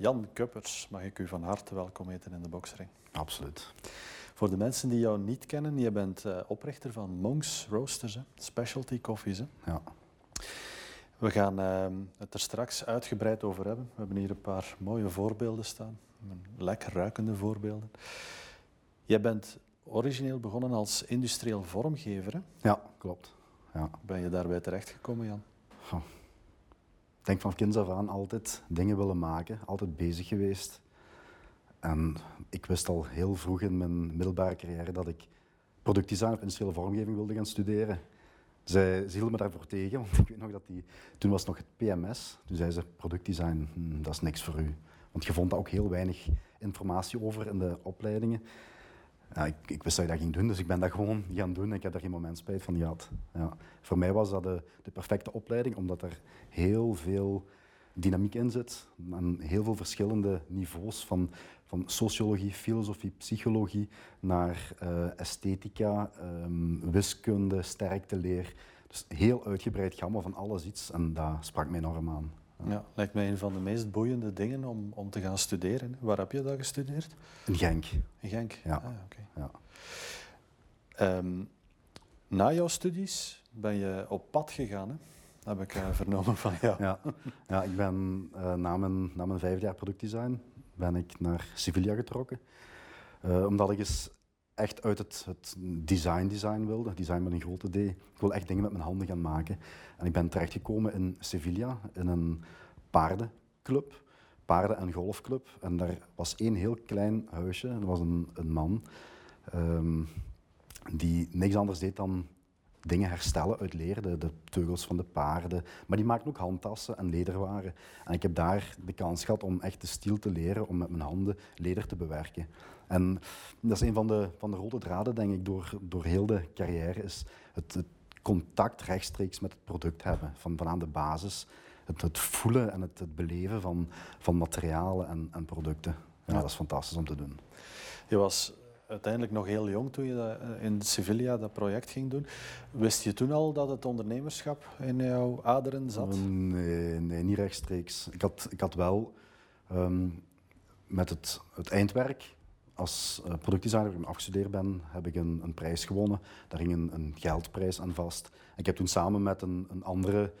Jan Kuppers, mag ik u van harte welkom heten in de boksring. Absoluut. Voor de mensen die jou niet kennen, je bent uh, oprichter van Monks Roasters, hè? specialty koffies. Hè? Ja. We gaan uh, het er straks uitgebreid over hebben. We hebben hier een paar mooie voorbeelden staan, lekker ruikende voorbeelden. Jij bent origineel begonnen als industrieel vormgever. Hè? Ja, klopt. Ja. Ben je daarbij terechtgekomen, Jan? Oh. Denk van kinds af aan altijd dingen willen maken, altijd bezig geweest. En ik wist al heel vroeg in mijn middelbare carrière dat ik productdesign of industriële vormgeving wilde gaan studeren. Zij, ze hielden me daarvoor tegen, want ik weet nog dat die... Toen was nog het PMS. Toen zei ze, productdesign, hm, dat is niks voor u. Want je vond daar ook heel weinig informatie over in de opleidingen. Ja, ik, ik, wist dat je dat ging doen, dus ik ben dat gewoon gaan doen en ik heb daar geen moment spijt van gehad. Ja. Voor mij was dat de, de perfecte opleiding, omdat er heel veel dynamiek in zit. En heel veel verschillende niveaus van, van sociologie, filosofie, psychologie naar uh, esthetica, um, wiskunde, sterkteleer. Dus heel uitgebreid gamma van alles iets en dat sprak mij enorm aan. Ja. lijkt mij een van de meest boeiende dingen om, om te gaan studeren. Waar heb je dat gestudeerd? In Genk. In Genk? Ja. Ah, okay. ja. Um, na jouw studies ben je op pad gegaan, hè? heb ik uh, vernomen van jou. Ja, ja ik ben uh, na, mijn, na mijn vijfde jaar productdesign ben ik naar Sevilla getrokken. Uh, omdat ik eens echt uit het, het design design wilde, design met een grote D. Ik wil echt dingen met mijn handen gaan maken. En ik ben terechtgekomen in Sevilla, in een paardenclub, paarden- en golfclub. En daar was één heel klein huisje, er was een, een man um, die niks anders deed dan dingen herstellen uit leer, de, de, teugels van de paarden. Maar die maakten ook handtassen en lederwaren. En ik heb daar de kans gehad om echt de stiel te leren, om met mijn handen leder te bewerken. En dat is een van de, van de rode draden, denk ik, door, door heel de carrière, is het, het contact rechtstreeks met het product hebben, van, van aan de basis. Het, het voelen en het, het, beleven van, van materialen en, en producten. Ja, ja. Dat is fantastisch om te doen. Je was uiteindelijk nog heel jong toen je dat, in Sevilla dat project ging doen. Wist je toen al dat het ondernemerschap in jouw aderen zat? Nee, nee niet rechtstreeks. Ik had, ik had wel um, met het, het eindwerk als uh, productdesigner, toen ik afgestudeerd ben, heb ik een, een prijs gewonnen. Daar ging een, een, geldprijs aan vast. Ik heb toen samen met een, een andere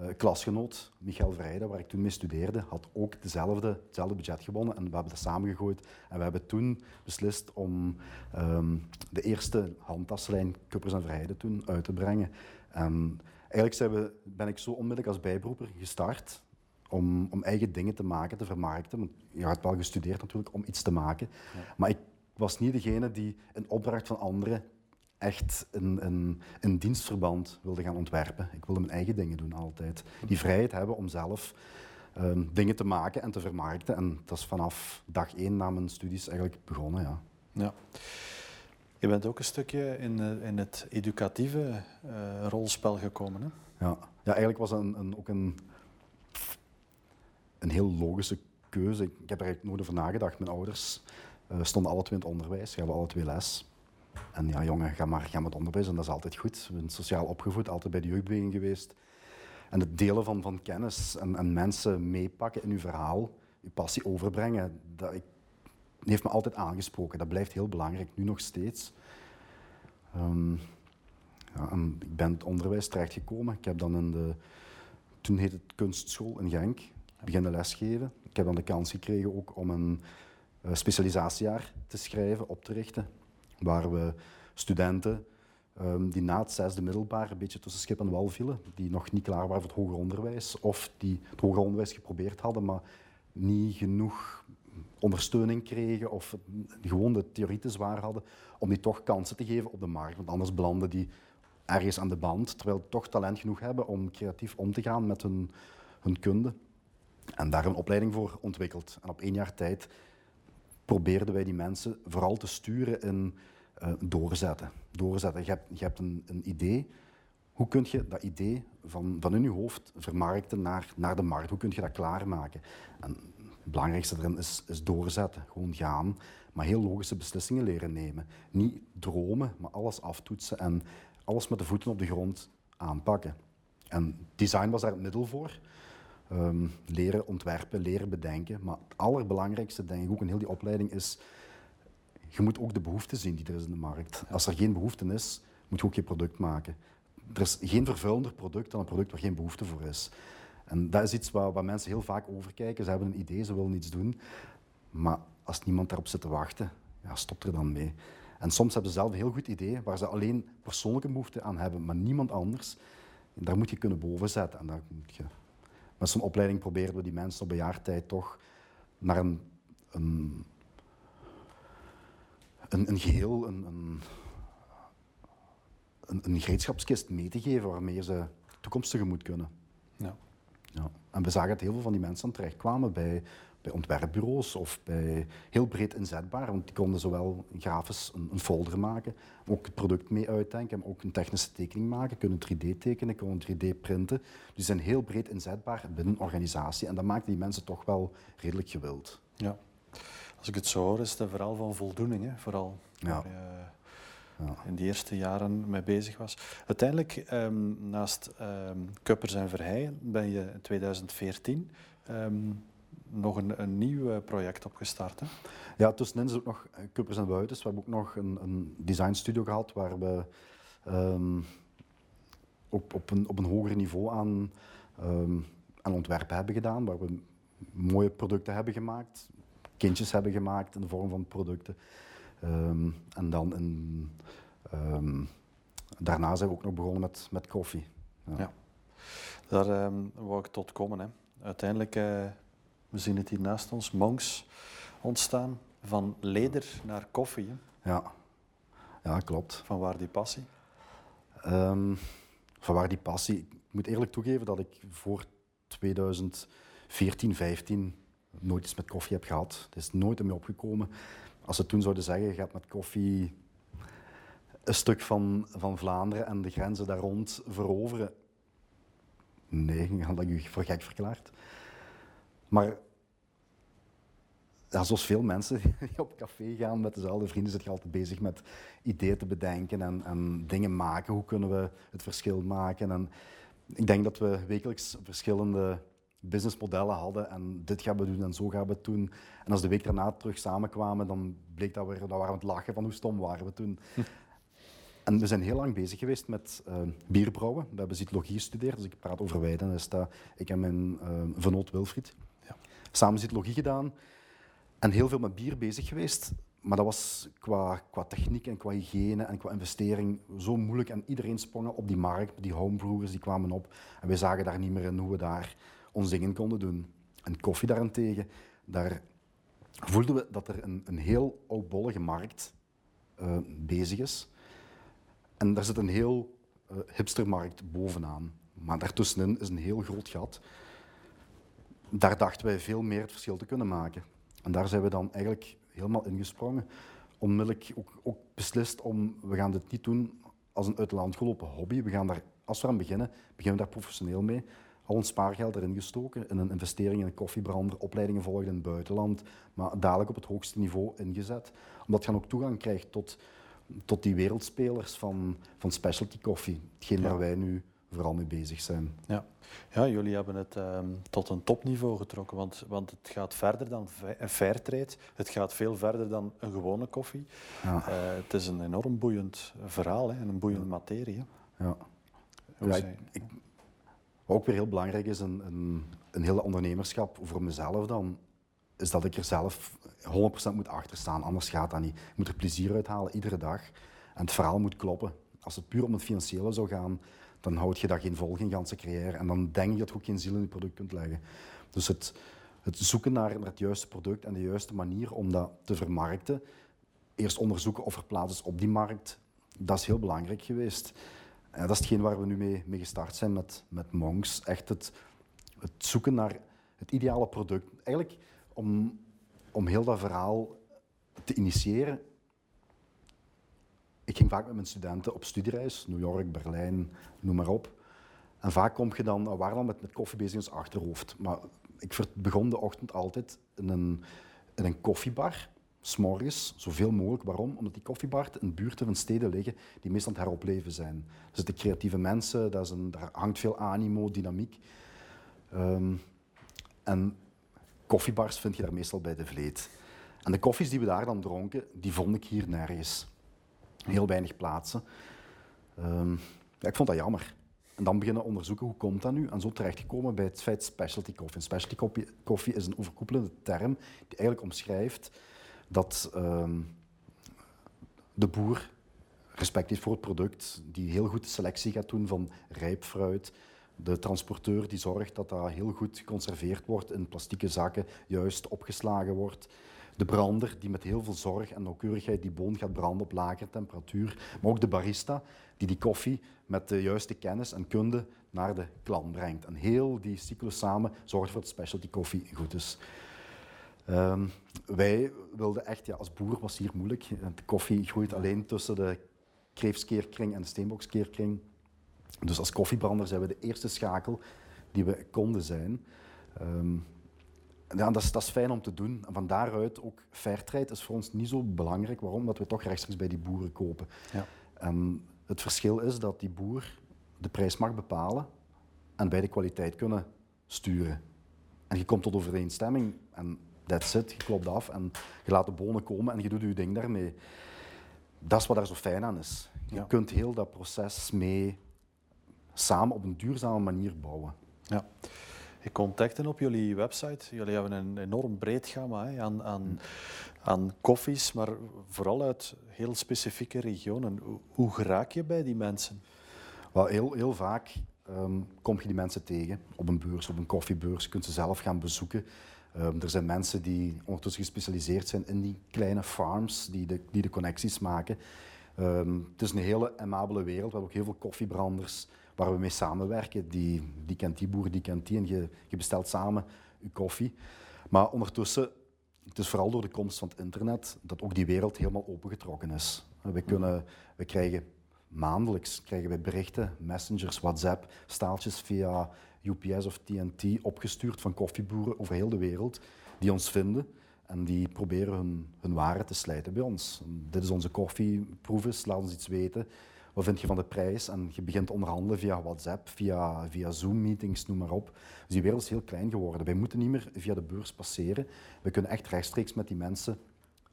uh, klasgenoot, Michael Vrijden, waar ik toen mee studeerde, had ook dezelfde, hetzelfde budget gewonnen. En we hebben dat samengegooid. En we hebben toen beslist om um, de eerste handtaslijn Kuppers en Vrijden toen uit te brengen. En eigenlijk ben ik zo onmiddellijk als bijberoeper gestart om, om eigen dingen te maken, te vermarkten. Want je had wel gestudeerd natuurlijk om iets te maken. Ja. Maar ik was niet degene die een opdracht van anderen echt een, een, een dienstverband wilde gaan ontwerpen. Ik wilde mijn eigen dingen doen altijd. Die vrijheid hebben om zelf um, dingen te maken en te vermarkten. En dat is vanaf dag één na mijn studies eigenlijk begonnen. Ja. ja. Je bent ook een stukje in, uh, in het educatieve uh, rolspel gekomen. Hè? Ja. ja, eigenlijk was dat een, een, ook een, een heel logische keuze. Ik, heb er nooit over nagedacht. Mijn ouders uh, stonden alle twee in het onderwijs, gaven alle twee les. En ja, jongen, ga maar, ga het onderwijs en dat is altijd goed. We zijn sociaal opgevoed, altijd bij de jeugdbeweging geweest. En het delen van, van kennis en, en mensen meepakken in uw verhaal, uw passie overbrengen, dat heeft me altijd aangesproken. Dat blijft heel belangrijk, nu nog steeds. Um, ja, ik ben het onderwijs terechtgekomen. Ik heb dan in de, toen heette het kunstschool in Genk, beginnen lesgeven. Ik heb dan de kans gekregen ook om een uh, specialisatiejaar te schrijven, op te richten waar we studenten um, die na het zesde middelbaar een beetje tussen schip en wal vielen, die nog niet klaar waren voor het hoger onderwijs, of die het hoger onderwijs geprobeerd hadden, maar niet genoeg ondersteuning kregen of gewoon de theorie te zwaar hadden, om die toch kansen te geven op de markt. Want anders belanden die ergens aan de band, terwijl ze toch talent genoeg hebben om creatief om te gaan met hun, hun kunde. En daar een opleiding voor ontwikkeld. En op één jaar tijd probeerden wij die mensen vooral te sturen in uh, doorzetten. doorzetten. Je hebt, je hebt een, een, idee. Hoe kun je dat idee van, van in je hoofd vermarkten naar, naar de markt? Hoe kun je dat klaarmaken? En het belangrijkste erin is, is doorzetten. Gewoon gaan, maar heel logische beslissingen leren nemen. Niet dromen, maar alles aftoetsen en alles met de voeten op de grond aanpakken. En design was daar het middel voor. Ehm, leren ontwerpen, leren bedenken. Maar het allerbelangrijkste, denk ik, ook in heel die opleiding is, je moet ook de behoefte zien die er is in de markt. Als er geen behoefte is, moet je ook je product maken. Er is geen vervuilender product dan een product waar geen behoefte voor is. En dat is iets waar, waar mensen heel vaak over kijken. Ze hebben een idee, ze willen iets doen. Maar als niemand daarop zit te wachten, ja, stop er dan mee. En soms hebben ze zelf een heel goed idee waar ze alleen persoonlijke behoefte aan hebben, maar niemand anders. En daar moet je kunnen boven zetten. En daar moet je... Met zo'n opleiding proberen we die mensen op bejaardheid toch naar een, een, een, een geheel, een, een, een, een gereedschapskist mee te geven waarmee ze toekomst tegemoet kunnen. Ja. Ja. En we zagen dat heel veel van die mensen terechtkwamen bij, bij ontwerpbureaus of bij heel breed inzetbaar. Want die konden zowel grafisch een, een folder maken, ook het product mee uitdenken, maar ook een technische tekening maken, kunnen 3D tekenen, kunnen 3D printen. Dus die zijn heel breed inzetbaar binnen een organisatie. En dat maakt die mensen toch wel redelijk gewild. ja. Als ik het zo hoor, is het vooral van voldoening, hè? vooral Ja. waar je Ja. in die eerste jaren mee bezig was. Uiteindelijk, ehm, naast ehm Kuppers en Verheijen, ben je in 2014 ehm, nog een, een nieuw eh, project opgestart. Hè? Ja, tussenin is ook nog eh, Kuppers en Buitens. We hebben ook nog een, een designstudio gehad waar we ehm, op, op, een, op een hoger niveau aan, ehm, aan ontwerpen hebben gedaan. Waar we mooie producten hebben gemaakt, kindjes hebben gemaakt in de vorm van producten. Ehm, en dan in, daarna zijn we ook nog begonnen met, met koffie. Ja. Ja. Daar wou ik tot komen. Hè. Uiteindelijk, eh, we zien het hier naast ons, Monks ontstaan. Van leder naar koffie. Hè. Ja, ja klopt. Van waar die passie? Ehm vanwaar die passie? Ik moet eerlijk toegeven dat ik voor 2014, 15 nooit iets met koffie heb gehad. Het is nooit in me opgekomen. Als ze toen zouden zeggen, je gaat met koffie een stuk van, van Vlaanderen en de grenzen daar rond veroveren. Nee, had ik u voor gek verklaard. Maar ja, zoals veel mensen die op café gaan met dezelfde vrienden, zit je altijd bezig met ideeën te bedenken en, en dingen maken. Hoe kunnen we het verschil maken? En ik denk dat we wekelijks verschillende businessmodellen hadden en dit gaan we doen en zo gaan we het doen. En als de week daarna terug samenkwamen, dan bleek dat we, dat waren we aan het lachen van hoe stom waren we toen. En we zijn heel lang bezig geweest met eh, bierbrouwen. We hebben zytologie gestudeerd, dus ik praat over wijden. Ik en mijn uh, vernoot Wilfried. Samen zytologie gedaan en heel veel met bier bezig geweest. Maar dat was qua, qua techniek en qua hygiëne en qua investering zo moeilijk. En iedereen sprong op die markt, die homebrewers die kwamen op. En wij zagen daar niet meer in hoe we daar ons dingen konden doen. En koffie daarentegen, daar voelden we dat er een, een heel oudbollige markt uh, bezig is. En daar zit een heel uh, hipstermarkt bovenaan. Maar daartussenin is een heel groot gat. Daar dachten wij veel meer het verschil te kunnen maken. En daar zijn we dan eigenlijk helemaal ingesprongen. Onmiddellijk ook, ook beslist om, we gaan dit niet doen als een uit de gelopen hobby. We gaan daar, als we aan beginnen, beginnen we daar professioneel mee. Al ons spaargeld erin gestoken, in een investering in een koffiebrander, opleidingen volgen in het buitenland, maar dadelijk op het hoogste niveau ingezet. Omdat je dan ook toegang krijgt tot, tot die wereldspelers van, van specialty koffie. Hetgeen Ja. waar wij nu vooral mee bezig zijn. Ja. ja, jullie hebben het ehm, tot een topniveau getrokken, want, want het gaat verder dan fa- een fairtrade. Het gaat veel verder dan een gewone koffie. Ja. Eh, het is een enorm boeiend verhaal hè, en een boeiende materie. Hè. Ja. Ja, ik, ik- wat ook weer heel belangrijk is in, in heel dat ondernemerschap voor mezelf dan, is dat ik er zelf 100% moet achter staan. Anders gaat dat niet. Ik moet er plezier uit halen, iedere dag. En het verhaal moet kloppen. Als het puur om het financiële zou gaan, dan houd je dat geen vol, geen ganse carrière. En dan denk je dat je ook geen ziel in je product kunt leggen. Dus het, het zoeken naar, naar het juiste product en de juiste manier om dat te vermarkten, eerst onderzoeken of er plaats is op die markt, dat is heel belangrijk geweest. En dat is hetgeen waar we nu mee, mee gestart zijn met, met Monks. Echt het, het zoeken naar het ideale product. Eigenlijk om, om heel dat verhaal te initiëren. Ik ging vaak met mijn studenten op studiereis, New York, Berlijn, noem maar op. En vaak kom je dan, we dan met, met koffie bezig in ons achterhoofd. Maar ik begon de ochtend altijd in een, in een koffiebar, s'morgens, zoveel mogelijk. Waarom? Omdat die koffiebars in buurten van steden liggen die meestal het heropleven zijn. Er zitten creatieve mensen, dat is een, daar hangt veel animo, dynamiek. Ehm, En koffiebars vind je daar meestal bij de vleet. En de koffies die we daar dan dronken, die vond ik hier nergens. Heel weinig plaatsen. Ehm, ja, ik vond dat jammer. En dan beginnen onderzoeken hoe komt dat nu. En zo terechtgekomen bij het feit specialty coffee. specialty coffee is een overkoepelende term die eigenlijk omschrijft dat ehm, de boer respect heeft voor het product, die heel goed de selectie gaat doen van rijp fruit, de transporteur die zorgt dat dat heel goed geconserveerd wordt in plastieke zakken, juist opgeslagen wordt. De brander die met heel veel zorg en nauwkeurigheid die boon gaat branden op lagere temperatuur. Maar ook de barista die die koffie met de juiste kennis en kunde naar de klant brengt. En heel die cyclus samen zorgt voor dat specialty koffie goed is. Um, wij wilden echt, ja, als boer was hier moeilijk. De koffie groeit alleen tussen de kreefskeerkring en de steenbokskeerkring. Dus als koffiebrander zijn we de eerste schakel die we konden zijn. Um, ja, dat, is, dat is fijn om te doen. En van daaruit ook fairtrade is voor ons niet zo belangrijk. Waarom? Omdat we toch rechtstreeks bij die boeren kopen. Ja. En het verschil is dat die boer de prijs mag bepalen en bij de kwaliteit kunnen sturen. En je komt tot overeenstemming en that's it. Je klopt af en je laat de bonen komen en je doet je ding daarmee. Dat is wat er zo fijn aan is. Je kunt heel dat proces mee samen op een duurzame manier bouwen. Ja. Contacten op jullie website. Jullie hebben een enorm breed gamma hè, aan, aan, aan koffies, maar vooral uit heel specifieke regionen. Hoe, hoe je bij die mensen? Wel, heel, heel vaak um, kom je die mensen tegen op een beurs, op een koffiebeurs. Je kunt ze zelf gaan bezoeken. Um, er zijn mensen die ondertussen gespecialiseerd zijn in die kleine farms, die de, die de connecties maken. Um, het is een hele amabele wereld. We hebben ook heel veel koffiebranders waar we mee samenwerken. Die, die kent die boer, die kent die en je, je bestelt samen je koffie. Maar ondertussen, het is vooral door de komst van het internet dat ook die wereld helemaal opengetrokken is. We, kunnen, we krijgen maandelijks krijgen we berichten, messengers, WhatsApp, staaltjes via UPS of TNT opgestuurd van koffieboeren over heel de wereld die ons vinden en die proberen hun, hun waren te slijten bij ons. Dit is onze koffieproeves, laat ons iets weten wat vind je van de prijs? En je begint onderhandelen via WhatsApp, via, via Zoom-meetings, noem maar op. Dus die wereld is heel klein geworden. Wij moeten niet meer via de beurs passeren. We kunnen echt rechtstreeks met die mensen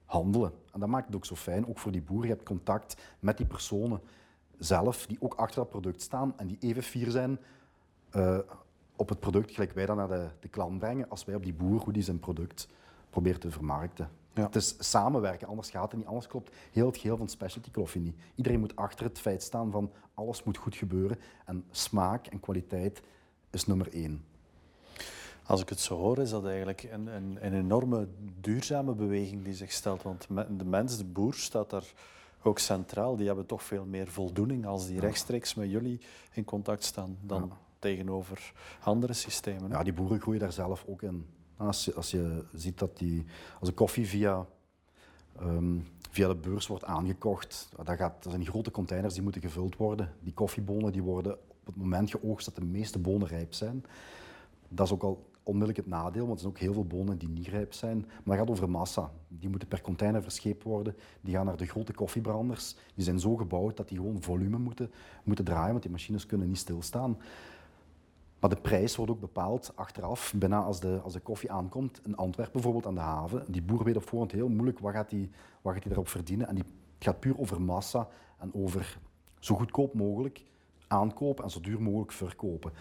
handelen. En dat maakt het ook zo fijn, ook voor die boer. Je hebt contact met die personen zelf, die ook achter dat product staan en die even fier zijn uh, op het product, gelijk wij dat naar de, de klant brengen, als wij op die boer hoe die zijn product probeert te vermarkten. Ja. Het is samenwerken, anders gaat het niet. Anders klopt heel het geheel van specialty coffee niet. Iedereen moet achter het feit staan van alles moet goed gebeuren. En smaak en kwaliteit is nummer één. Als ik het zo hoor, is dat eigenlijk een, een, een enorme duurzame beweging die zich stelt. Want de mens, de boer, staat daar ook centraal. Die hebben toch veel meer voldoening als die rechtstreeks met jullie in contact staan dan tegenover andere systemen. Ja, die boeren groeien daar zelf ook in. Als je, als je ziet dat die, als een koffie via, ehm, via de beurs wordt aangekocht, dat, gaat, dat zijn grote containers die moeten gevuld worden. Die koffiebonen die worden op het moment geoogst dat de meeste bonen rijp zijn. Dat is ook al onmiddellijk het nadeel, want er zijn ook heel veel bonen die niet rijp zijn. Maar dat gaat over massa. Die moeten per container verscheept worden. Die gaan naar de grote koffiebranders. Die zijn zo gebouwd dat die gewoon volume moeten, moeten draaien, want die machines kunnen niet stilstaan. Maar de prijs wordt ook bepaald achteraf, bijna als de, als de koffie aankomt. In Antwerpen bijvoorbeeld aan de haven. Die boer weet op voorhand heel moeilijk wat gaat hij daarop verdienen. En die, gaat puur over massa en over zo goedkoop mogelijk aankopen en zo duur mogelijk verkopen.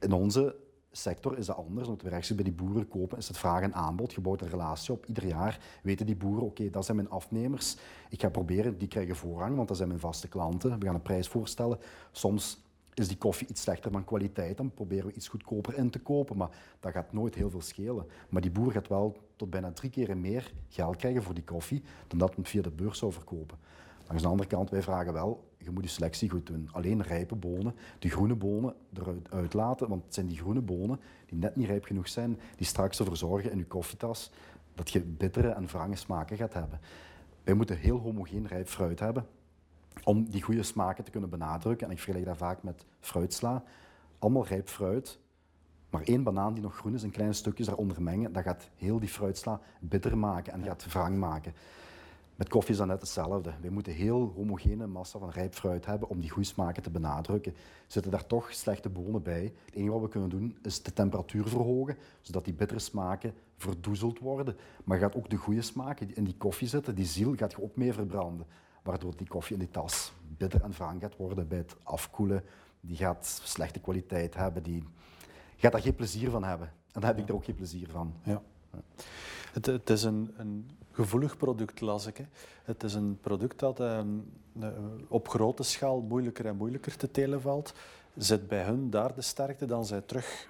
In onze sector is dat anders, omdat we rechtstreeks bij die boeren kopen, is het vraag en aanbod. Je bouwt een relatie op. Ieder jaar weten die boeren, oké, dat zijn mijn afnemers. Ik ga proberen, die krijgen voorrang, want dat zijn mijn vaste klanten. We gaan een prijs voorstellen. Soms is die koffie iets slechter van kwaliteit, dan proberen we iets goedkoper in te kopen. Maar dat gaat nooit heel veel schelen. Maar die boer gaat wel tot bijna drie keer meer geld krijgen voor die koffie dan dat men via de beurs zou verkopen. Langs de andere kant, wij vragen wel, je moet je selectie goed doen. Alleen rijpe bonen, de groene bonen eruit uitlaten, want het zijn die groene bonen die net niet rijp genoeg zijn, die straks ervoor zorgen in je koffietas dat je bittere en wrange smaken gaat hebben. Wij moeten heel homogeen rijp fruit hebben, om die goede smaken te kunnen benadrukken. En ik vergelijk dat vaak met fruitsla. Allemaal rijp fruit, maar één banaan die nog groen is, een kleine stukjes daaronder mengen, dat gaat heel die fruitsla bitter maken en gaat wrang maken. Met koffie is dat net hetzelfde. We moeten heel homogene massa van rijp fruit hebben om die goede smaken te benadrukken. Zitten daar toch slechte bonen bij? Het enige wat we kunnen doen is de temperatuur verhogen, zodat die bittere smaken verdoezeld worden. Maar gaat ook de goede smaken die in die koffie zitten, die ziel, gaat je ook mee verbranden. Waardoor die koffie in die tas bitter en wrang gaat worden bij het afkoelen. Die gaat slechte kwaliteit hebben, die gaat daar geen plezier van hebben. En daar heb ik er ook geen plezier van. Ja. Het, het, is een, een, gevoelig product, las ik. Hè. Het is een product dat ehm, eh, op grote schaal moeilijker en moeilijker te telen valt. Zit bij hun daar de sterkte, dan zij terug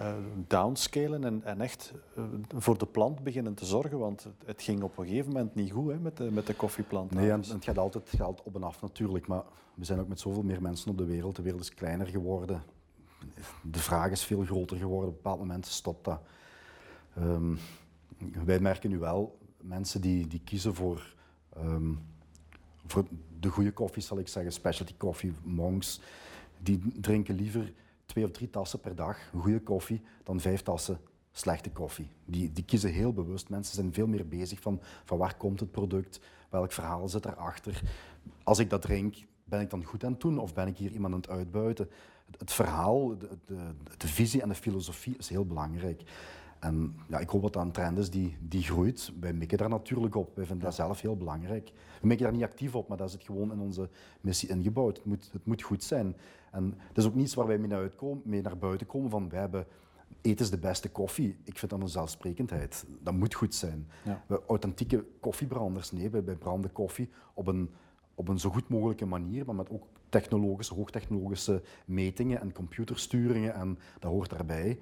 uh, downscalen en, en echt uh, voor de plant beginnen te zorgen. Want het, ging op een gegeven moment niet goed hè, met, de, met de koffieplant. Nee, en, het gaat altijd het gaat op en af natuurlijk. Maar we zijn ook met zoveel meer mensen op de wereld. De wereld is kleiner geworden. De vraag is veel groter geworden. Op een bepaald moment stopt dat. Um, wij merken nu wel mensen die, die kiezen voor, um, voor de goede koffie, zal ik zeggen, specialty koffie, monks, die drinken liever twee of drie tassen per dag goede koffie dan vijf tassen slechte koffie. Die, die kiezen heel bewust. Mensen zijn veel meer bezig van, van waar komt het product, welk verhaal zit erachter. Als ik dat drink, ben ik dan goed aan het doen of ben ik hier iemand aan het uitbuiten? Het, het verhaal, de, de, de, visie en de filosofie is heel belangrijk. En ja, ik hoop dat dat een trend is die, die groeit. Wij mikken daar natuurlijk op. Wij vinden dat zelf heel belangrijk. We mikken daar niet actief op, maar dat zit gewoon in onze missie ingebouwd. Het moet, het moet goed zijn. En dat is ook niets waar wij mee naar, uitkomen, mee naar buiten komen van wij hebben eten is de beste koffie. Ik vind dat een zelfsprekendheid. Dat moet goed zijn. Ja. We authentieke koffiebranders, nee, wij, branden koffie op een, op een zo goed mogelijke manier, maar met ook technologische, hoogtechnologische metingen en computersturingen en dat hoort daarbij.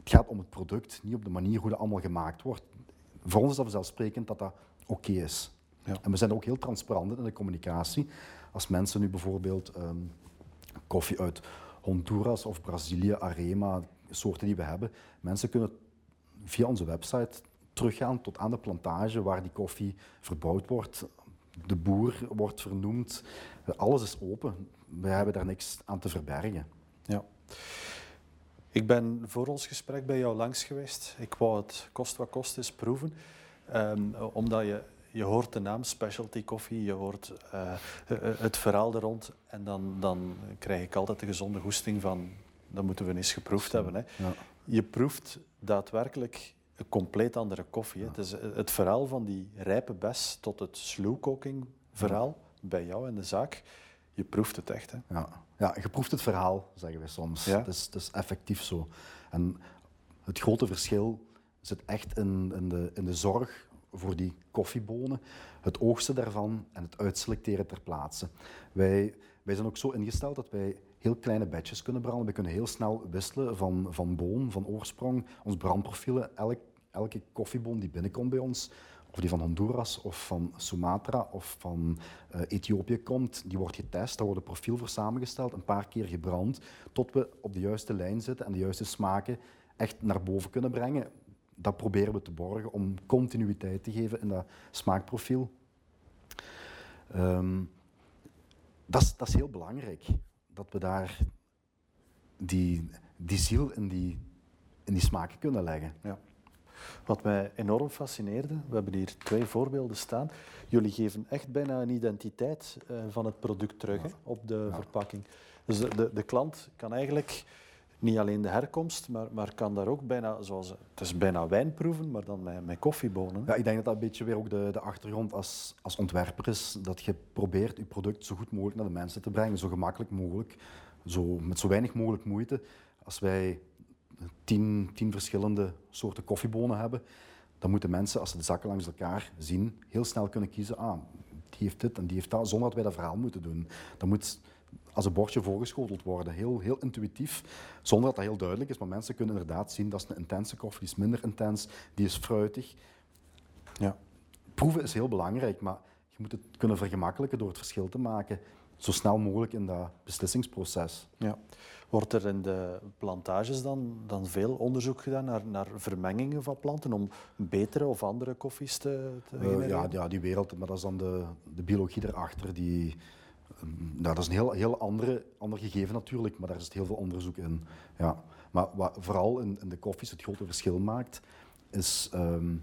Het gaat om het product, niet op de manier hoe dat allemaal gemaakt wordt. Voor ons is dat vanzelfsprekend dat dat oké is. Ja. En we zijn ook heel transparant in de communicatie. Als mensen nu bijvoorbeeld um, koffie uit Honduras of Brazilië, Arema, soorten die we hebben, mensen kunnen via onze website teruggaan tot aan de plantage waar die koffie verbouwd wordt. De boer wordt vernoemd. Alles is open. We hebben daar niks aan te verbergen. Ja. Ik ben voor ons gesprek bij jou langs geweest. Ik wou het kost wat kost eens proeven. Um, omdat je, je hoort de naam specialty coffee, je hoort uh, het verhaal er rond. En dan, dan krijg ik altijd de gezonde goesting van, dat moeten we eens geproefd hebben. Hè. Ja. Je proeft daadwerkelijk een compleet andere koffie. Hè. Het is het verhaal van die rijpe bes tot het slow cooking verhaal bij jou in de zaak. Je proeft het echt. Hè. Ja. Ja, je proeft het verhaal, zeggen we soms. Ja? Het, is, het is effectief zo. En het grote verschil zit echt in, in, de, in de zorg voor die koffiebonen, het oogsten daarvan en het uitselecteren ter plaatse. Wij, wij zijn ook zo ingesteld dat wij heel kleine batches kunnen branden. We kunnen heel snel wisselen van, van boon, van oorsprong. Ons brandprofielen, elk, elke koffieboon die binnenkomt bij ons, of die van Honduras of van Sumatra of van uh, Ethiopië komt, die wordt getest, daar wordt een profiel voor samengesteld, een paar keer gebrand, tot we op de juiste lijn zitten en de juiste smaken echt naar boven kunnen brengen. Dat proberen we te borgen om continuïteit te geven in dat smaakprofiel. Um, dat, is, dat is heel belangrijk, dat we daar die, die ziel in die, in die smaken kunnen leggen. Ja. Wat mij enorm fascineerde, we hebben hier twee voorbeelden staan. Jullie geven echt bijna een identiteit uh, van het product terug hè, op de verpakking. Dus de, de, de, klant kan eigenlijk niet alleen de herkomst, maar, maar kan daar ook bijna, zoals het is bijna wijnproeven, maar dan met, met koffiebonen. Ja, ik denk dat dat een beetje weer ook de, de achtergrond als, als ontwerper is, dat je probeert je product zo goed mogelijk naar de mensen te brengen, zo gemakkelijk mogelijk, zo, met zo weinig mogelijk moeite. Als wij tien, tien verschillende soorten koffiebonen hebben, dan moeten mensen, als ze de zakken langs elkaar zien, heel snel kunnen kiezen, ah, die heeft dit en die heeft dat, zonder dat wij dat verhaal moeten doen. Dat moet als een bordje voorgeschoteld worden, heel, heel intuïtief, zonder dat dat heel duidelijk is. Maar mensen kunnen inderdaad zien, dat is een intense koffie, die is minder intens, die is fruitig. Ja. Proeven is heel belangrijk, maar je moet het kunnen vergemakkelijken door het verschil te maken, zo snel mogelijk in dat beslissingsproces. Ja. Wordt er in de plantages dan, dan veel onderzoek gedaan naar, naar vermengingen van planten om betere of andere koffies te, te uh, ja, ja, die wereld, maar dat is dan de, de biologie erachter. Die, nou, dat is een heel, heel andere, ander gegeven natuurlijk, maar daar zit heel veel onderzoek in. Ja. Maar wat vooral in, in de koffies het grote verschil maakt, is um,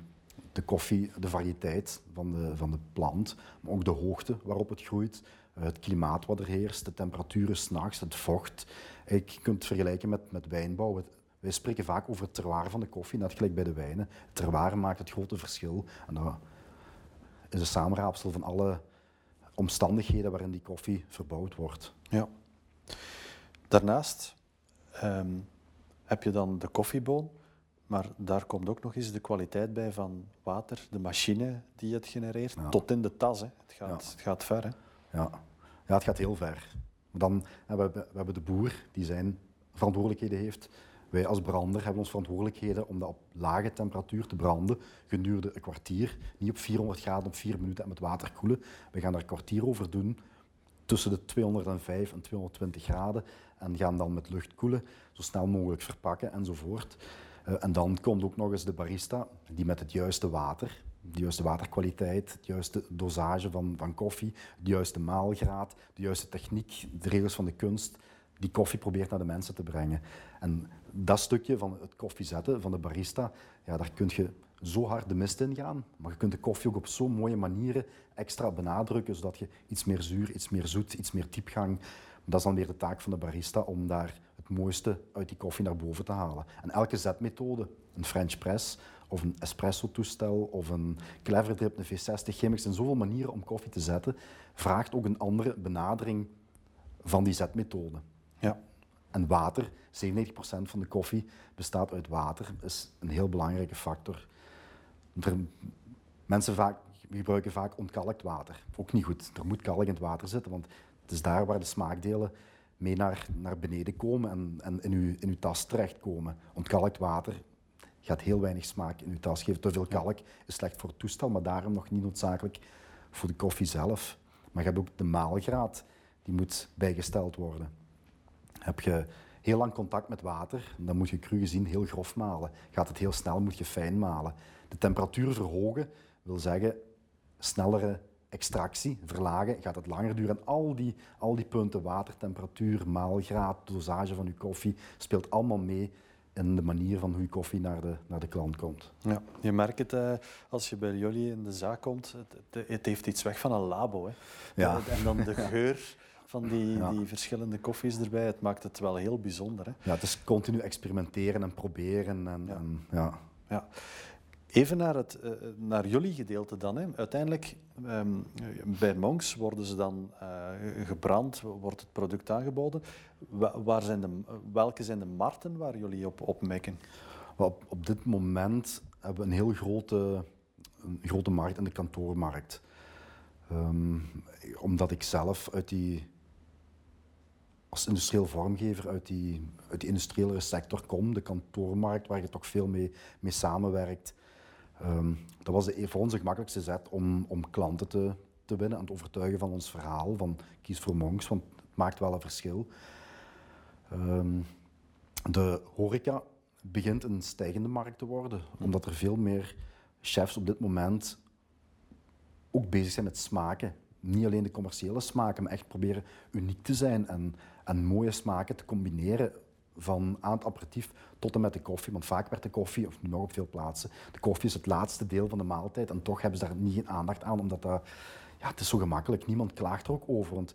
de koffie, de variëteit van de, van de plant, maar ook de hoogte waarop het groeit, eh, het klimaat wat er heerst, de temperaturen s'nachts, het vocht. Je kunt het vergelijken met, met wijnbouw. wij spreken vaak over het terroir van de koffie, net gelijk bij de wijnen. Het terroir maakt het grote verschil. En dat is een samenraapsel van alle omstandigheden waarin die koffie verbouwd wordt. Ja. Daarnaast ehm, heb je dan de koffieboon, maar daar komt ook nog eens de kwaliteit bij van water, de machine die het genereert, tot in de tas. Hè. Het, gaat, het gaat ver. Hè. Ja. ja, het gaat heel ver. Dan, we, hebben, we hebben de boer die zijn verantwoordelijkheden heeft. Wij als brander hebben ons verantwoordelijkheden om dat op lage temperatuur te branden gedurende een kwartier. Niet op 400 graden op 4 minuten en met water koelen. We gaan daar een kwartier over doen tussen de 205 en 220 graden en gaan dan met lucht koelen, zo snel mogelijk verpakken enzovoort. Uh, en dan komt ook nog eens de barista die met het juiste water, de juiste waterkwaliteit, het juiste dosage van, van koffie, de juiste maalgraad, de juiste techniek, de regels van de kunst, die koffie probeert naar de mensen te brengen. En dat stukje van het koffie zetten van de barista, ja, daar kun je zo hard de mist in gaan, maar je kunt de koffie ook op zo'n mooie manieren extra benadrukken, zodat je iets meer zuur, iets meer zoet, iets meer diepgang. Dat is dan weer de taak van de barista om daar het mooiste uit die koffie naar boven te halen. En elke zetmethode, een French press of een espresso-toestel of een clever drip, een V60 chemics, en zoveel manieren om koffie te zetten, vraagt ook een andere benadering van die zetmethode. Ja. En water, 97% van de koffie bestaat uit water, is een heel belangrijke factor. mensen vaak, gebruiken vaak ontkalkt water. Ook niet goed. Er moet kalk in het water zitten, want het is daar waar de smaakdelen mee naar, naar beneden komen en, en in, uw, in uw tas terechtkomen. Ontkalkt water gaat heel weinig smaak in uw tas geven. Te veel kalk is slecht voor het toestel, maar daarom nog niet noodzakelijk voor de koffie zelf. Maar je hebt ook de maalgraad, die moet bijgesteld worden. Heb je heel lang contact met water, dan moet je cru gezien heel grof malen. Gaat het heel snel, moet je fijn malen. De temperatuur verhogen wil zeggen snellere extractie, verlagen, gaat het langer duren. En al die, al die punten, watertemperatuur, maalgraad, dosage van je koffie, speelt allemaal mee in de manier van hoe je koffie naar de, naar de klant komt. Ja, je merkt het uh, als je bij jullie in de zaak komt, het, het, heeft iets weg van een labo. Hè. Ja. En dan de geur van die, die verschillende koffies erbij. Het maakt het wel heel bijzonder. Hè? Ja, het is continu experimenteren en proberen. En, ja. En, ja. ja. Even naar, het, uh, naar jullie gedeelte dan. Hè. Uiteindelijk, um, bij Monks worden ze dan uh, gebrand, wordt het product aangeboden. Waar zijn de, welke zijn de markten waar jullie op, op mikken? Op, op dit moment hebben we een heel grote, een grote markt in de kantoormarkt. Um, omdat ik zelf uit die als industrieel vormgever uit die, uit die industriële sector kom, de kantoormarkt, waar je toch veel mee, mee samenwerkt. Um, dat was de, voor ons de gemakkelijkste zet om, om klanten te, te winnen en te overtuigen van ons verhaal, van kies voor Monks, want het maakt wel een verschil. Um, de horeca begint een stijgende markt te worden, omdat er veel meer chefs op dit moment ook bezig zijn met smaken niet alleen de commerciële smaken, maar echt proberen uniek te zijn en, en mooie smaken te combineren van aan het aperitief tot en met de koffie. Want vaak werd de koffie, of nog op veel plaatsen, de koffie is het laatste deel van de maaltijd en toch hebben ze daar niet geen aandacht aan, omdat dat, ja, het is zo gemakkelijk. Niemand klaagt er ook over, want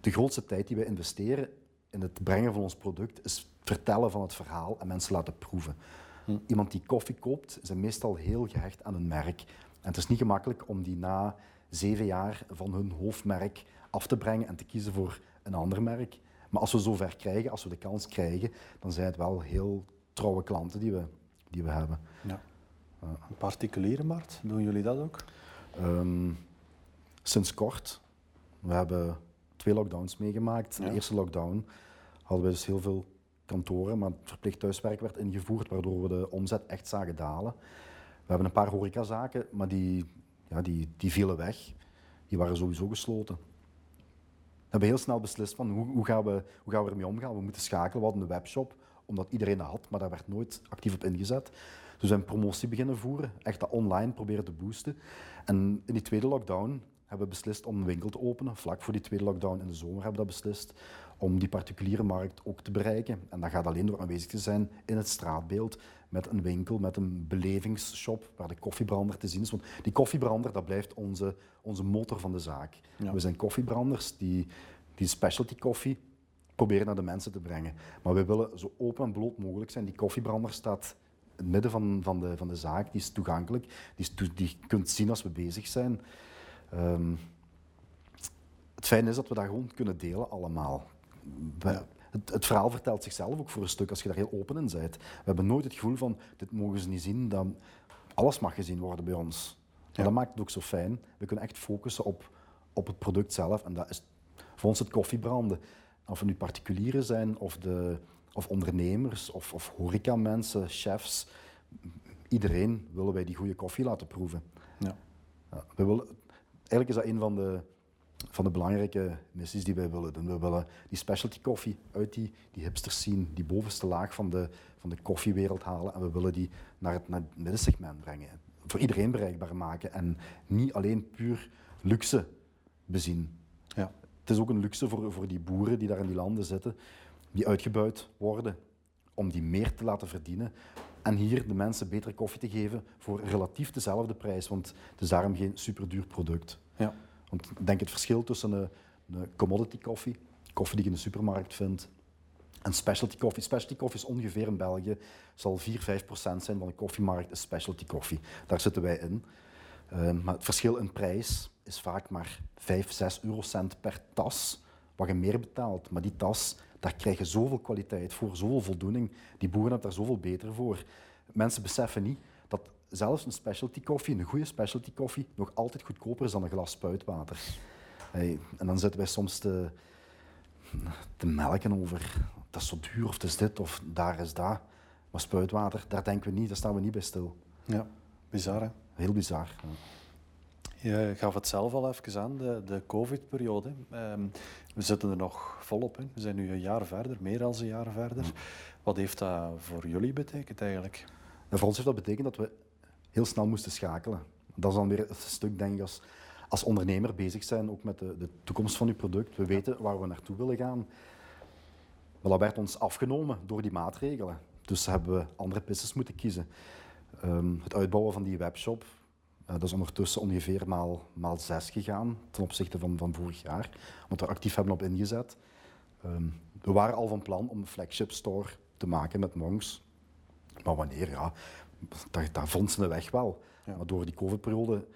de grootste tijd die wij investeren in het brengen van ons product is vertellen van het verhaal en mensen laten proeven. Hm. Iemand die koffie koopt, is meestal heel gehecht aan een merk. En het is niet gemakkelijk om die na zeven jaar van hun hoofdmerk af te brengen en te kiezen voor een ander merk. Maar als we zover krijgen, als we de kans krijgen, dan zijn het wel heel trouwe klanten die we, die we hebben. Ja. Een particuliere markt, doen jullie dat ook? Um, sinds kort. We hebben twee lockdowns meegemaakt. De eerste lockdown hadden we dus heel veel kantoren, maar verplicht thuiswerk werd ingevoerd, waardoor we de omzet echt zagen dalen. We hebben een paar horecazaken, maar die ja, die, die vielen weg. Die waren sowieso gesloten. We hebben heel snel beslist van hoe, hoe, gaan we, hoe gaan we ermee omgaan. We moeten schakelen. We hadden een webshop, omdat iedereen dat had, maar daar werd nooit actief op ingezet. Dus we zijn promotie beginnen voeren, echt dat online proberen te boosten. En in die tweede lockdown hebben we beslist om een winkel te openen. Vlak voor die tweede lockdown in de zomer hebben we dat beslist. Om die particuliere markt ook te bereiken. En dat gaat alleen door aanwezig te zijn in het straatbeeld. Met een winkel, met een belevingsshop waar de koffiebrander te zien is. Want die koffiebrander, dat blijft onze, onze motor van de zaak. We zijn koffiebranders die, die specialty koffie proberen naar de mensen te brengen. Maar we willen zo open en bloot mogelijk zijn. Die koffiebrander staat in het midden van, van, de, van de zaak. Die is toegankelijk. Die, is die je kunt zien als we bezig zijn. Ehm, het fijne is dat we dat gewoon kunnen delen allemaal. Het, het, verhaal vertelt zichzelf ook voor een stuk als je daar heel open in bent. We hebben nooit het gevoel van, dit mogen ze niet zien, dat alles mag gezien worden bij ons. Ja. Dat maakt het ook zo fijn. We kunnen echt focussen op, op het product zelf. En dat is voor ons het koffiebranden. Of het nu particulieren zijn, of, de, of ondernemers, of, of horecamensen, chefs. Iedereen willen wij die goede koffie laten proeven. Ja. ja we willen, eigenlijk is dat een van de, van de belangrijke missies die wij willen doen. We willen die specialty koffie uit die, die hipsters zien, die bovenste laag van de, van de koffiewereld halen en we willen die naar het, naar het middensegment brengen. Voor iedereen bereikbaar maken en niet alleen puur luxe bezien. Ja. Het is ook een luxe voor, voor die boeren die daar in die landen zitten, die uitgebuit worden om die meer te laten verdienen. En hier de mensen betere koffie te geven voor relatief dezelfde prijs, want het is daarom geen superduur product. Ja. Want denk het verschil tussen een, een commodity koffie, koffie die je in de supermarkt vindt, en specialty koffie. Specialty koffie is ongeveer in België, zal 4, 5 procent zijn van de koffiemarkt is specialty koffie. Daar zitten wij in. Uh, maar het verschil in prijs is vaak maar 5, 6 eurocent per tas, wat je meer betaalt. Maar die tas, daar krijg je zoveel kwaliteit voor, zoveel voldoening. Die boeren hebben daar zoveel beter voor. Mensen beseffen niet zelfs een specialty koffie, een goede specialty koffie, nog altijd goedkoper is dan een glas spuitwater. Hey, en dan zitten wij soms te, te melken over dat is zo duur of het is dit of daar is dat. Maar spuitwater, daar denken we niet, daar staan we niet bij stil. Ja, bizar hè? Heel bizar. Je gaf het zelf al even aan, de, de COVID-periode. Um, we zitten er nog volop in. We zijn nu een jaar verder, meer dan een jaar verder. Wat heeft dat voor jullie betekend eigenlijk? En voor ons heeft dat betekend dat we heel snel moesten schakelen. Dat is dan weer het stuk, denk ik, als, als ondernemer bezig zijn, ook met de, de toekomst van je product. We weten waar we naartoe willen gaan. Maar dat werd ons afgenomen door die maatregelen. Dus hebben we andere pistes moeten kiezen. Ehm, het uitbouwen van die webshop, uh, dat is ondertussen ongeveer maal, maal zes gegaan ten opzichte van, van vorig jaar. Omdat we actief hebben op ingezet. Ehm, we waren al van plan om een flagship store te maken met Monks. Maar wanneer, ja, vond ze de weg wel. Maar door die COVID-periode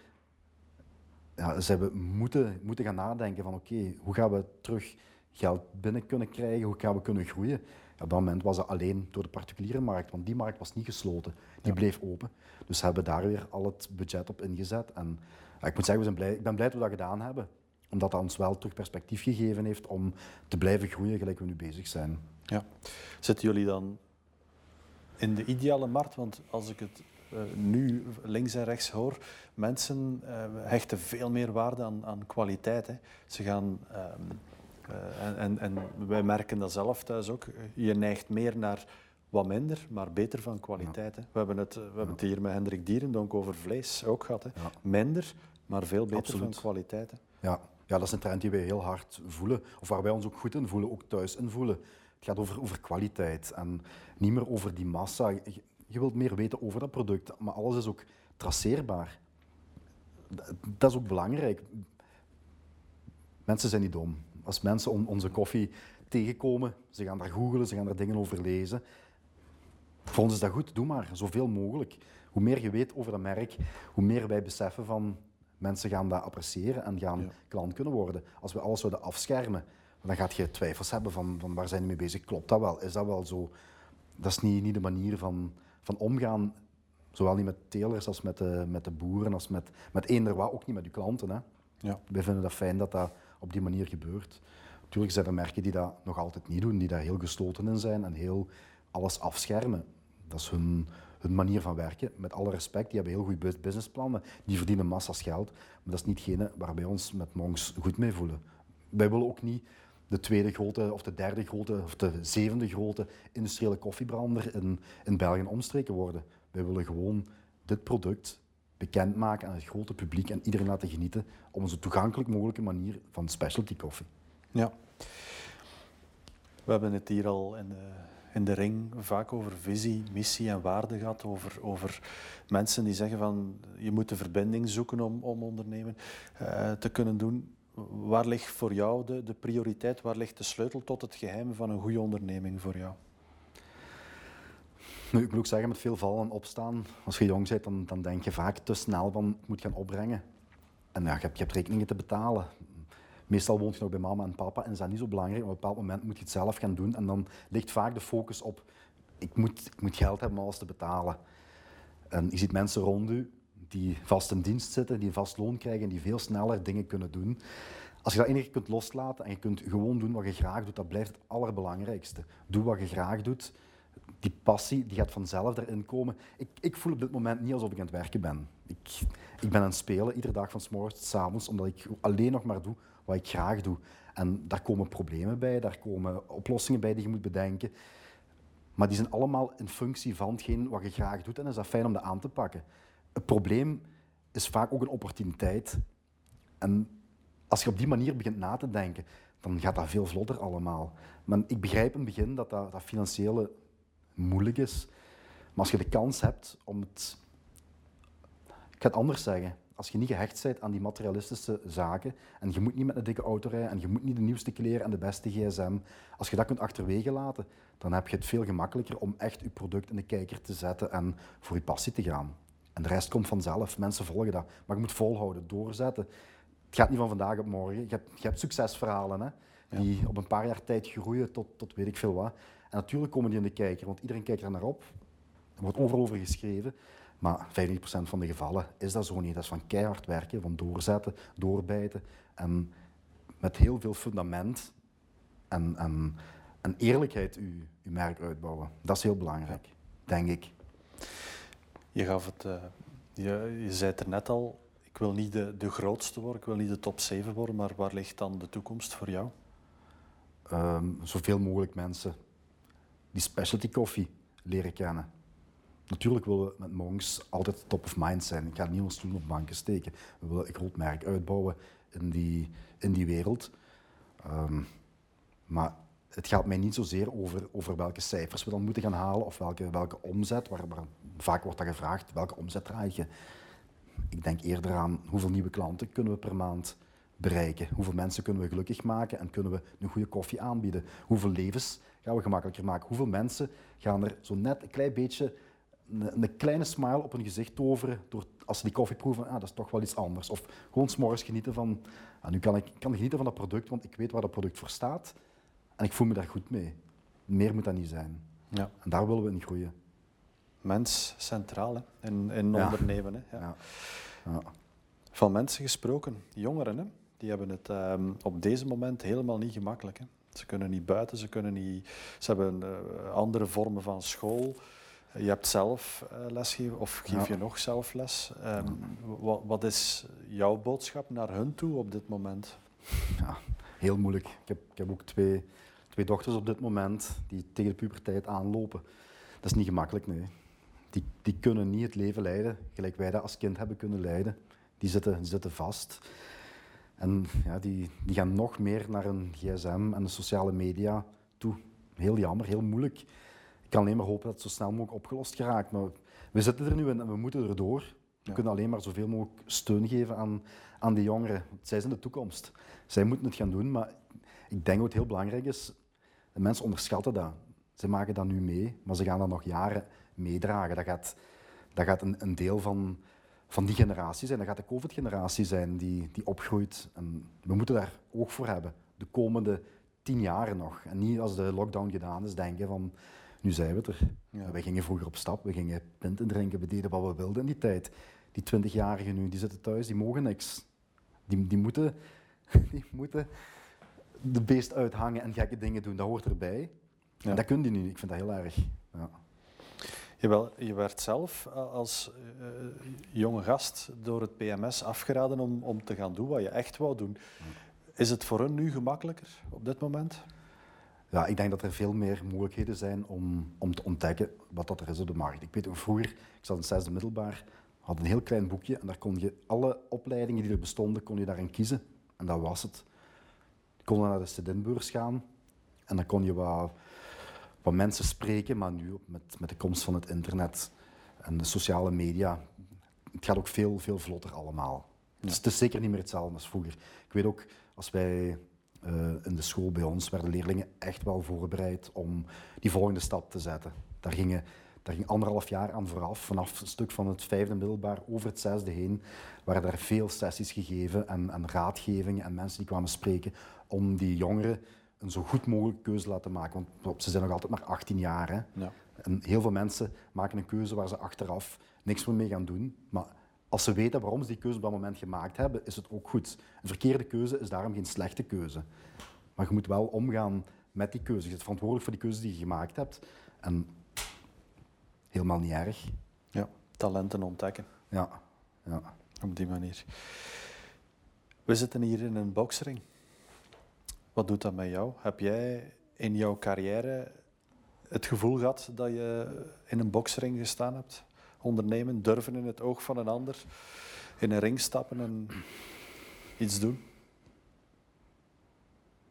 ja, zijn we moeten, moeten gaan nadenken van oké, hoe gaan we terug geld binnen kunnen krijgen, hoe gaan we kunnen groeien. Ja, op dat moment was dat alleen door de particuliere markt, want die markt was niet gesloten. Die bleef open. Dus hebben we daar weer al het budget op ingezet. En ja, ik moet zeggen, we zijn blij, ik ben blij dat we dat gedaan hebben. Omdat dat ons wel terug perspectief gegeven heeft om te blijven groeien gelijk we nu bezig zijn. Ja. Zitten jullie dan in de ideale markt? Want als ik het uh, nu links en rechts hoor, mensen uh, hechten veel meer waarde aan, aan kwaliteit. Hè. Ze gaan, um, uh, en, en, en, wij merken dat zelf thuis ook, je neigt meer naar wat minder, maar beter van kwaliteit. Hè. We, hebben het, we hebben het hier met Hendrik Dierendonk over vlees ook gehad. Hè. Minder, maar veel beter Absoluut. van kwaliteit. Hè. Ja. ja, dat is een trend die wij heel hard voelen, of waar wij ons ook goed in voelen, ook thuis in voelen. Het gaat over, over kwaliteit en niet meer over die massa. Je, je wilt meer weten over dat product, maar alles is ook traceerbaar. Dat is ook belangrijk. Mensen zijn niet dom. Als mensen onze koffie tegenkomen, ze gaan daar googelen, ze gaan daar dingen over lezen. Voor ons is dat goed, doe maar, zoveel mogelijk. Hoe meer je weet over dat merk, hoe meer wij beseffen van mensen gaan dat appreciëren en gaan klant kunnen worden. Als we alles zouden afschermen, dan gaat je twijfels hebben van, van waar zijn die mee bezig. Klopt dat wel? Is dat wel zo? Dat is niet, niet de manier van, van omgaan, zowel niet met telers als met de, met de boeren, als met, met eender wat, ook niet met je klanten. Hè. Ja. Wij vinden dat fijn dat dat op die manier gebeurt. Natuurlijk zijn er merken die dat nog altijd niet doen, die daar heel gesloten in zijn en heel alles afschermen. Dat is hun, hun manier van werken. Met alle respect, die hebben heel goede businessplannen, die verdienen massa's geld, maar dat is niet hetgene waar wij ons met Monks goed mee voelen. Wij willen ook niet de tweede grote, of de derde grote, of de zevende grote industriële koffiebrander in, in België omstreken worden. Wij willen gewoon dit product bekendmaken aan het grote publiek en iedereen laten genieten op een zo toegankelijk mogelijke manier van specialty koffie. Ja. We hebben het hier al in de, in de ring vaak over visie, missie en waarde gehad. Over, over mensen die zeggen van je moet de verbinding zoeken om, om ondernemen uh, te kunnen doen. Waar ligt voor jou de, de prioriteit? Waar ligt de sleutel tot het geheim van een goede onderneming voor jou? Ik moet ook zeggen, met veel vallen en opstaan, als je jong bent, dan, dan denk je vaak te snel van ik moet gaan opbrengen. En ja, je, hebt, je hebt rekeningen te betalen. Meestal woont je nog bij mama en papa en is dat niet zo belangrijk. Op een bepaald moment moet je het zelf gaan doen. En dan ligt vaak de focus op ik moet, ik moet geld hebben om alles te betalen. En je ziet mensen rond u die vast in dienst zitten, die een vast loon krijgen en die veel sneller dingen kunnen doen. Als je dat enige kunt loslaten en je kunt gewoon doen wat je graag doet, dat blijft het allerbelangrijkste. Doe wat je graag doet die passie die gaat vanzelf erin komen. Ik, ik voel op dit moment niet alsof ik aan het werken ben. Ik, ik ben aan het spelen, iedere dag van s morgens tot s omdat ik alleen nog maar doe wat ik graag doe. En daar komen problemen bij, daar komen oplossingen bij die je moet bedenken. Maar die zijn allemaal in functie van hetgeen wat je graag doet en is dat fijn om dat aan te pakken. Het probleem is vaak ook een opportuniteit. En als je op die manier begint na te denken, dan gaat dat veel vlotter allemaal. Maar ik begrijp in het begin dat dat, dat financiële moeilijk is. Maar als je de kans hebt om het. Ik ga het anders zeggen. Als je niet gehecht bent aan die materialistische zaken en je moet niet met een dikke auto rijden en je moet niet de nieuwste kleren en de beste gsm, als je dat kunt achterwege laten, dan heb je het veel gemakkelijker om echt je product in de kijker te zetten en voor je passie te gaan. En de rest komt vanzelf. Mensen volgen dat. Maar je moet volhouden, doorzetten. Het gaat niet van vandaag op morgen. Je hebt, je hebt succesverhalen hè, die op een paar jaar tijd groeien tot, tot weet ik veel wat. En natuurlijk komen die in de kijker, want iedereen kijkt er naar op. Er wordt overal over geschreven. Maar 95% van de gevallen is dat zo niet. Dat is van keihard werken, van doorzetten, doorbijten. En met heel veel fundament en, en, en eerlijkheid uw, uw merk uitbouwen. Dat is heel belangrijk, denk ik. Je gaf het, uh, je, je zei het er net al, ik wil niet de, de grootste worden, ik wil niet de top 7 worden, maar waar ligt dan de toekomst voor jou? Um, zoveel mogelijk mensen die specialty koffie leren kennen. Natuurlijk willen we met Monks altijd top of mind zijn. Ik ga niet ons op banken steken. We willen een groot merk uitbouwen in die, in die wereld. Um, maar het gaat mij niet zozeer over, over welke cijfers we dan moeten gaan halen of welke, welke omzet. Waar, waar, vaak wordt dat gevraagd, welke omzet draai je? Ik denk eerder aan hoeveel nieuwe klanten kunnen we per maand bereiken? Hoeveel mensen kunnen we gelukkig maken en kunnen we een goede koffie aanbieden? Hoeveel levens gaan we gemakkelijker maken? Hoeveel mensen gaan er zo net een klein beetje een, een kleine smile op hun gezicht toveren door, als ze die koffie proeven, ah, dat is toch wel iets anders. Of gewoon s'morgens genieten van, ah, nu kan ik kan genieten van dat product, want ik weet waar dat product voor staat en ik voel me daar goed mee. Meer moet dat niet zijn. Ja. En daar willen we in groeien. Mens centraal hè? in, in ondernemen. Hè? Ja. Ja. Van mensen gesproken, jongeren, hè? die hebben het um, op deze moment helemaal niet gemakkelijk. Hè? Ze kunnen niet buiten, ze, kunnen niet, ze hebben uh, andere vormen van school. Je hebt zelf uh, lesgeven of geef je nog zelf les. Um, wat, wat, is jouw boodschap naar hun toe op dit moment? Ja, heel moeilijk. Ik heb, ik heb ook twee, twee dochters op dit moment die tegen de puberteit aanlopen. Dat is niet gemakkelijk, nee. Die, die kunnen niet het leven leiden gelijk wij dat als kind hebben kunnen leiden. Die zitten, die zitten vast. En ja, die, die gaan nog meer naar een gsm en de sociale media toe. Heel jammer, heel moeilijk. Ik kan alleen maar hopen dat het zo snel mogelijk opgelost geraakt. Maar we zitten er nu en we moeten erdoor. We kunnen alleen maar zoveel mogelijk steun geven aan, aan die jongeren. Zij zijn de toekomst. Zij moeten het gaan doen, maar ik denk wat het heel belangrijk is, de mensen onderschatten dat. Ze maken dat nu mee, maar ze gaan dat nog jaren meedragen. Dat gaat, dat gaat een, een deel van, van die generatie zijn. Dat gaat de COVID-generatie zijn die, die opgroeit. En we moeten daar oog voor hebben, de komende tien jaren nog. En niet als de lockdown gedaan is, denken van, nu zijn we er. Ja. Wij gingen vroeger op stap, we gingen pinten drinken, we deden wat we wilden in die tijd. Die twintigjarigen nu, die zitten thuis, die mogen niks. Die, die, moeten, die moeten de beest uithangen en gekke dingen doen, dat hoort erbij. Ja. En dat kunnen die nu, ik vind dat heel erg. Ja. Jawel, je werd zelf als uh, jonge gast door het PMS afgeraden om, om te gaan doen wat je echt wou doen. Is het voor hun nu gemakkelijker op dit moment? Ja, ik denk dat er veel meer mogelijkheden zijn om, om te ontdekken wat dat er is op de markt. Ik weet vroeger, ik zat in het zesde middelbaar, had een heel klein boekje en daar kon je alle opleidingen die er bestonden, kon je daarin kiezen. En dat was het. Kon naar de studentenbeurs gaan en dan kon je wat, wat mensen spreken, maar nu met, met de komst van het internet en de sociale media, het gaat ook veel, veel vlotter allemaal. Dus het is zeker niet meer hetzelfde als vroeger. Ik weet ook, als wij eh, in de school bij ons werden leerlingen echt wel voorbereid om die volgende stap te zetten. Daar, gingen, daar ging anderhalf jaar aan vooraf, vanaf een stuk van het vijfde middelbaar over het zesde heen, waren er veel sessies gegeven en, en raadgevingen en mensen die kwamen spreken om die jongeren een zo goed mogelijke keuze te laten maken. Want ze zijn nog altijd maar 18 jaar. Hè. Ja. En heel veel mensen maken een keuze waar ze achteraf niks meer mee gaan doen. Maar als ze weten waarom ze die keuze op dat moment gemaakt hebben, is het ook goed. Een verkeerde keuze is daarom geen slechte keuze. Maar je moet wel omgaan met die keuze. Je bent verantwoordelijk voor die keuze die je gemaakt hebt. En helemaal niet erg. Ja, talenten ontdekken. Ja, ja. Op die manier. We zitten hier in een boksring. Wat doet dat met jou? Heb jij in jouw carrière het gevoel gehad dat je in een boksring gestaan hebt? ondernemen, durven in het oog van een ander, in een ring stappen en iets doen?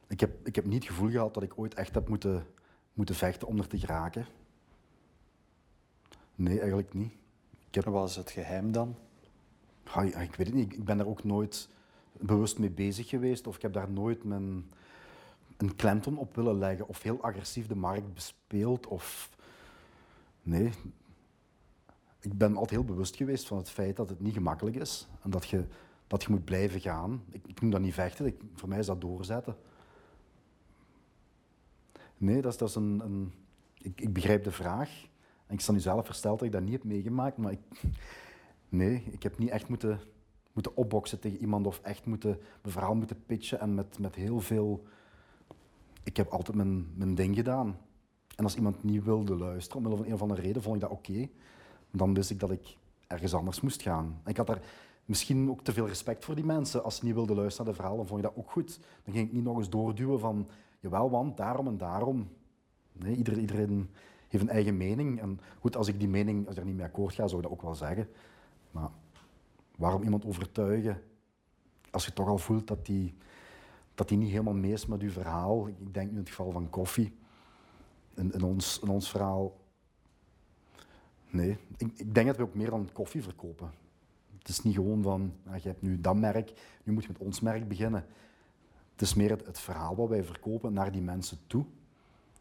Ik heb, ik heb niet het gevoel gehad dat ik ooit echt heb moeten, moeten vechten om er te geraken. Nee, eigenlijk niet. Ik heb... Wat was het geheim dan? Ja, ik weet het niet. Ik ben daar ook nooit bewust mee bezig geweest of ik heb daar nooit mijn, een klemtoon op willen leggen of heel agressief de markt bespeeld. Of... Nee, ik ben altijd heel bewust geweest van het feit dat het niet gemakkelijk is en dat je, dat je moet blijven gaan. Ik, ik noem dat niet vechten, ik, voor mij is dat doorzetten. Nee, dat is, dat een, ik, begrijp de vraag. En ik sta nu zelf versteld dat ik dat niet heb meegemaakt, maar ik, nee, ik heb niet echt moeten, moeten opboksen tegen iemand of echt moeten, mijn verhaal moeten pitchen en met, met heel veel... Ik heb altijd mijn, mijn ding gedaan. En als iemand niet wilde luisteren, omwille van een of andere reden, vond ik dat oké dan wist ik dat ik ergens anders moest gaan. Ik had daar misschien ook te veel respect voor die mensen. Als ze niet wilden luisteren naar de verhalen, vond je dat ook goed. Dan ging ik niet nog eens doorduwen van, jawel, want daarom en daarom. Nee, iedereen, iedereen heeft een eigen mening. En goed, als ik die mening, als er niet mee akkoord ga, zou ik dat ook wel zeggen. Maar waarom iemand overtuigen als je toch al voelt dat die, dat die niet helemaal mee is met uw verhaal? Ik denk nu in het geval van koffie. In, ons, in ons verhaal Nee, ik, ik, denk dat we ook meer dan koffie verkopen. Het is niet gewoon van, ah, je hebt nu dat merk, nu moet je met ons merk beginnen. Het is meer het, verhaal wat wij verkopen naar die mensen toe.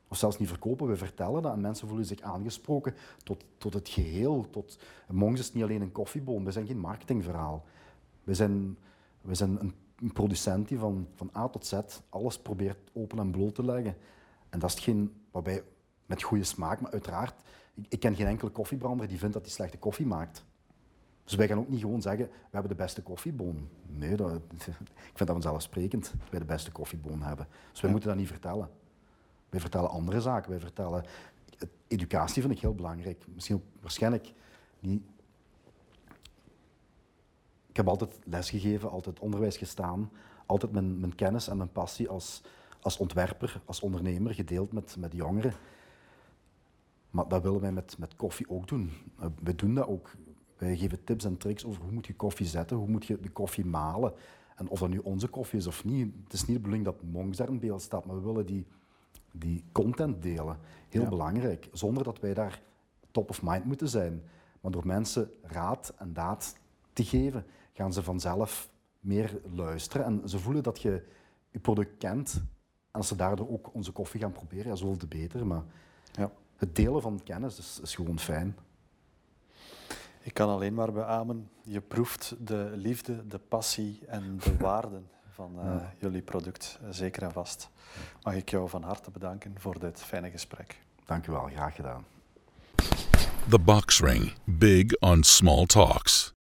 Of zelfs niet verkopen, we vertellen dat en mensen voelen zich aangesproken tot, tot het geheel. Tot, Monks is niet alleen een koffieboom, we zijn geen marketingverhaal. We zijn, we zijn een, een producent die van, van A tot Z alles probeert open en bloot te leggen. En dat is hetgeen waarbij met goede smaak, maar uiteraard ik, ken geen enkele koffiebrander die vindt dat hij slechte koffie maakt. Dus wij gaan ook niet gewoon zeggen, we hebben de beste koffieboon. Nee, dat, ik vind dat vanzelfsprekend dat wij de beste koffieboon hebben. Dus wij moeten dat niet vertellen. Wij vertellen andere zaken. Wij vertellen... Educatie vind ik heel belangrijk. Misschien ook waarschijnlijk niet... Ik heb altijd lesgegeven, altijd onderwijs gestaan. Altijd mijn, mijn kennis en mijn passie als, als ontwerper, als ondernemer gedeeld met, met jongeren. Maar dat willen wij met, met koffie ook doen. Uh, wij doen dat ook. Wij geven tips en tricks over hoe moet je koffie zetten, hoe moet je de koffie malen. En of dat nu onze koffie is of niet. Het is niet de bedoeling dat Monks daar in beeld staat, maar we willen die, die content delen. Heel belangrijk. Zonder dat wij daar top of mind moeten zijn. Maar door mensen raad en daad te geven, gaan ze vanzelf meer luisteren. En ze voelen dat je je product kent. En als ze daardoor ook onze koffie gaan proberen, ja, zoveel te beter. Maar ja het delen van kennis is, is gewoon fijn. Ik kan alleen maar beamen, je proeft de liefde, de passie en de waarden van uh, jullie product, eh, zeker en vast. Mag ik jou van harte bedanken voor dit fijne gesprek. Dank u wel, graag gedaan. The Box Ring, big on small talks.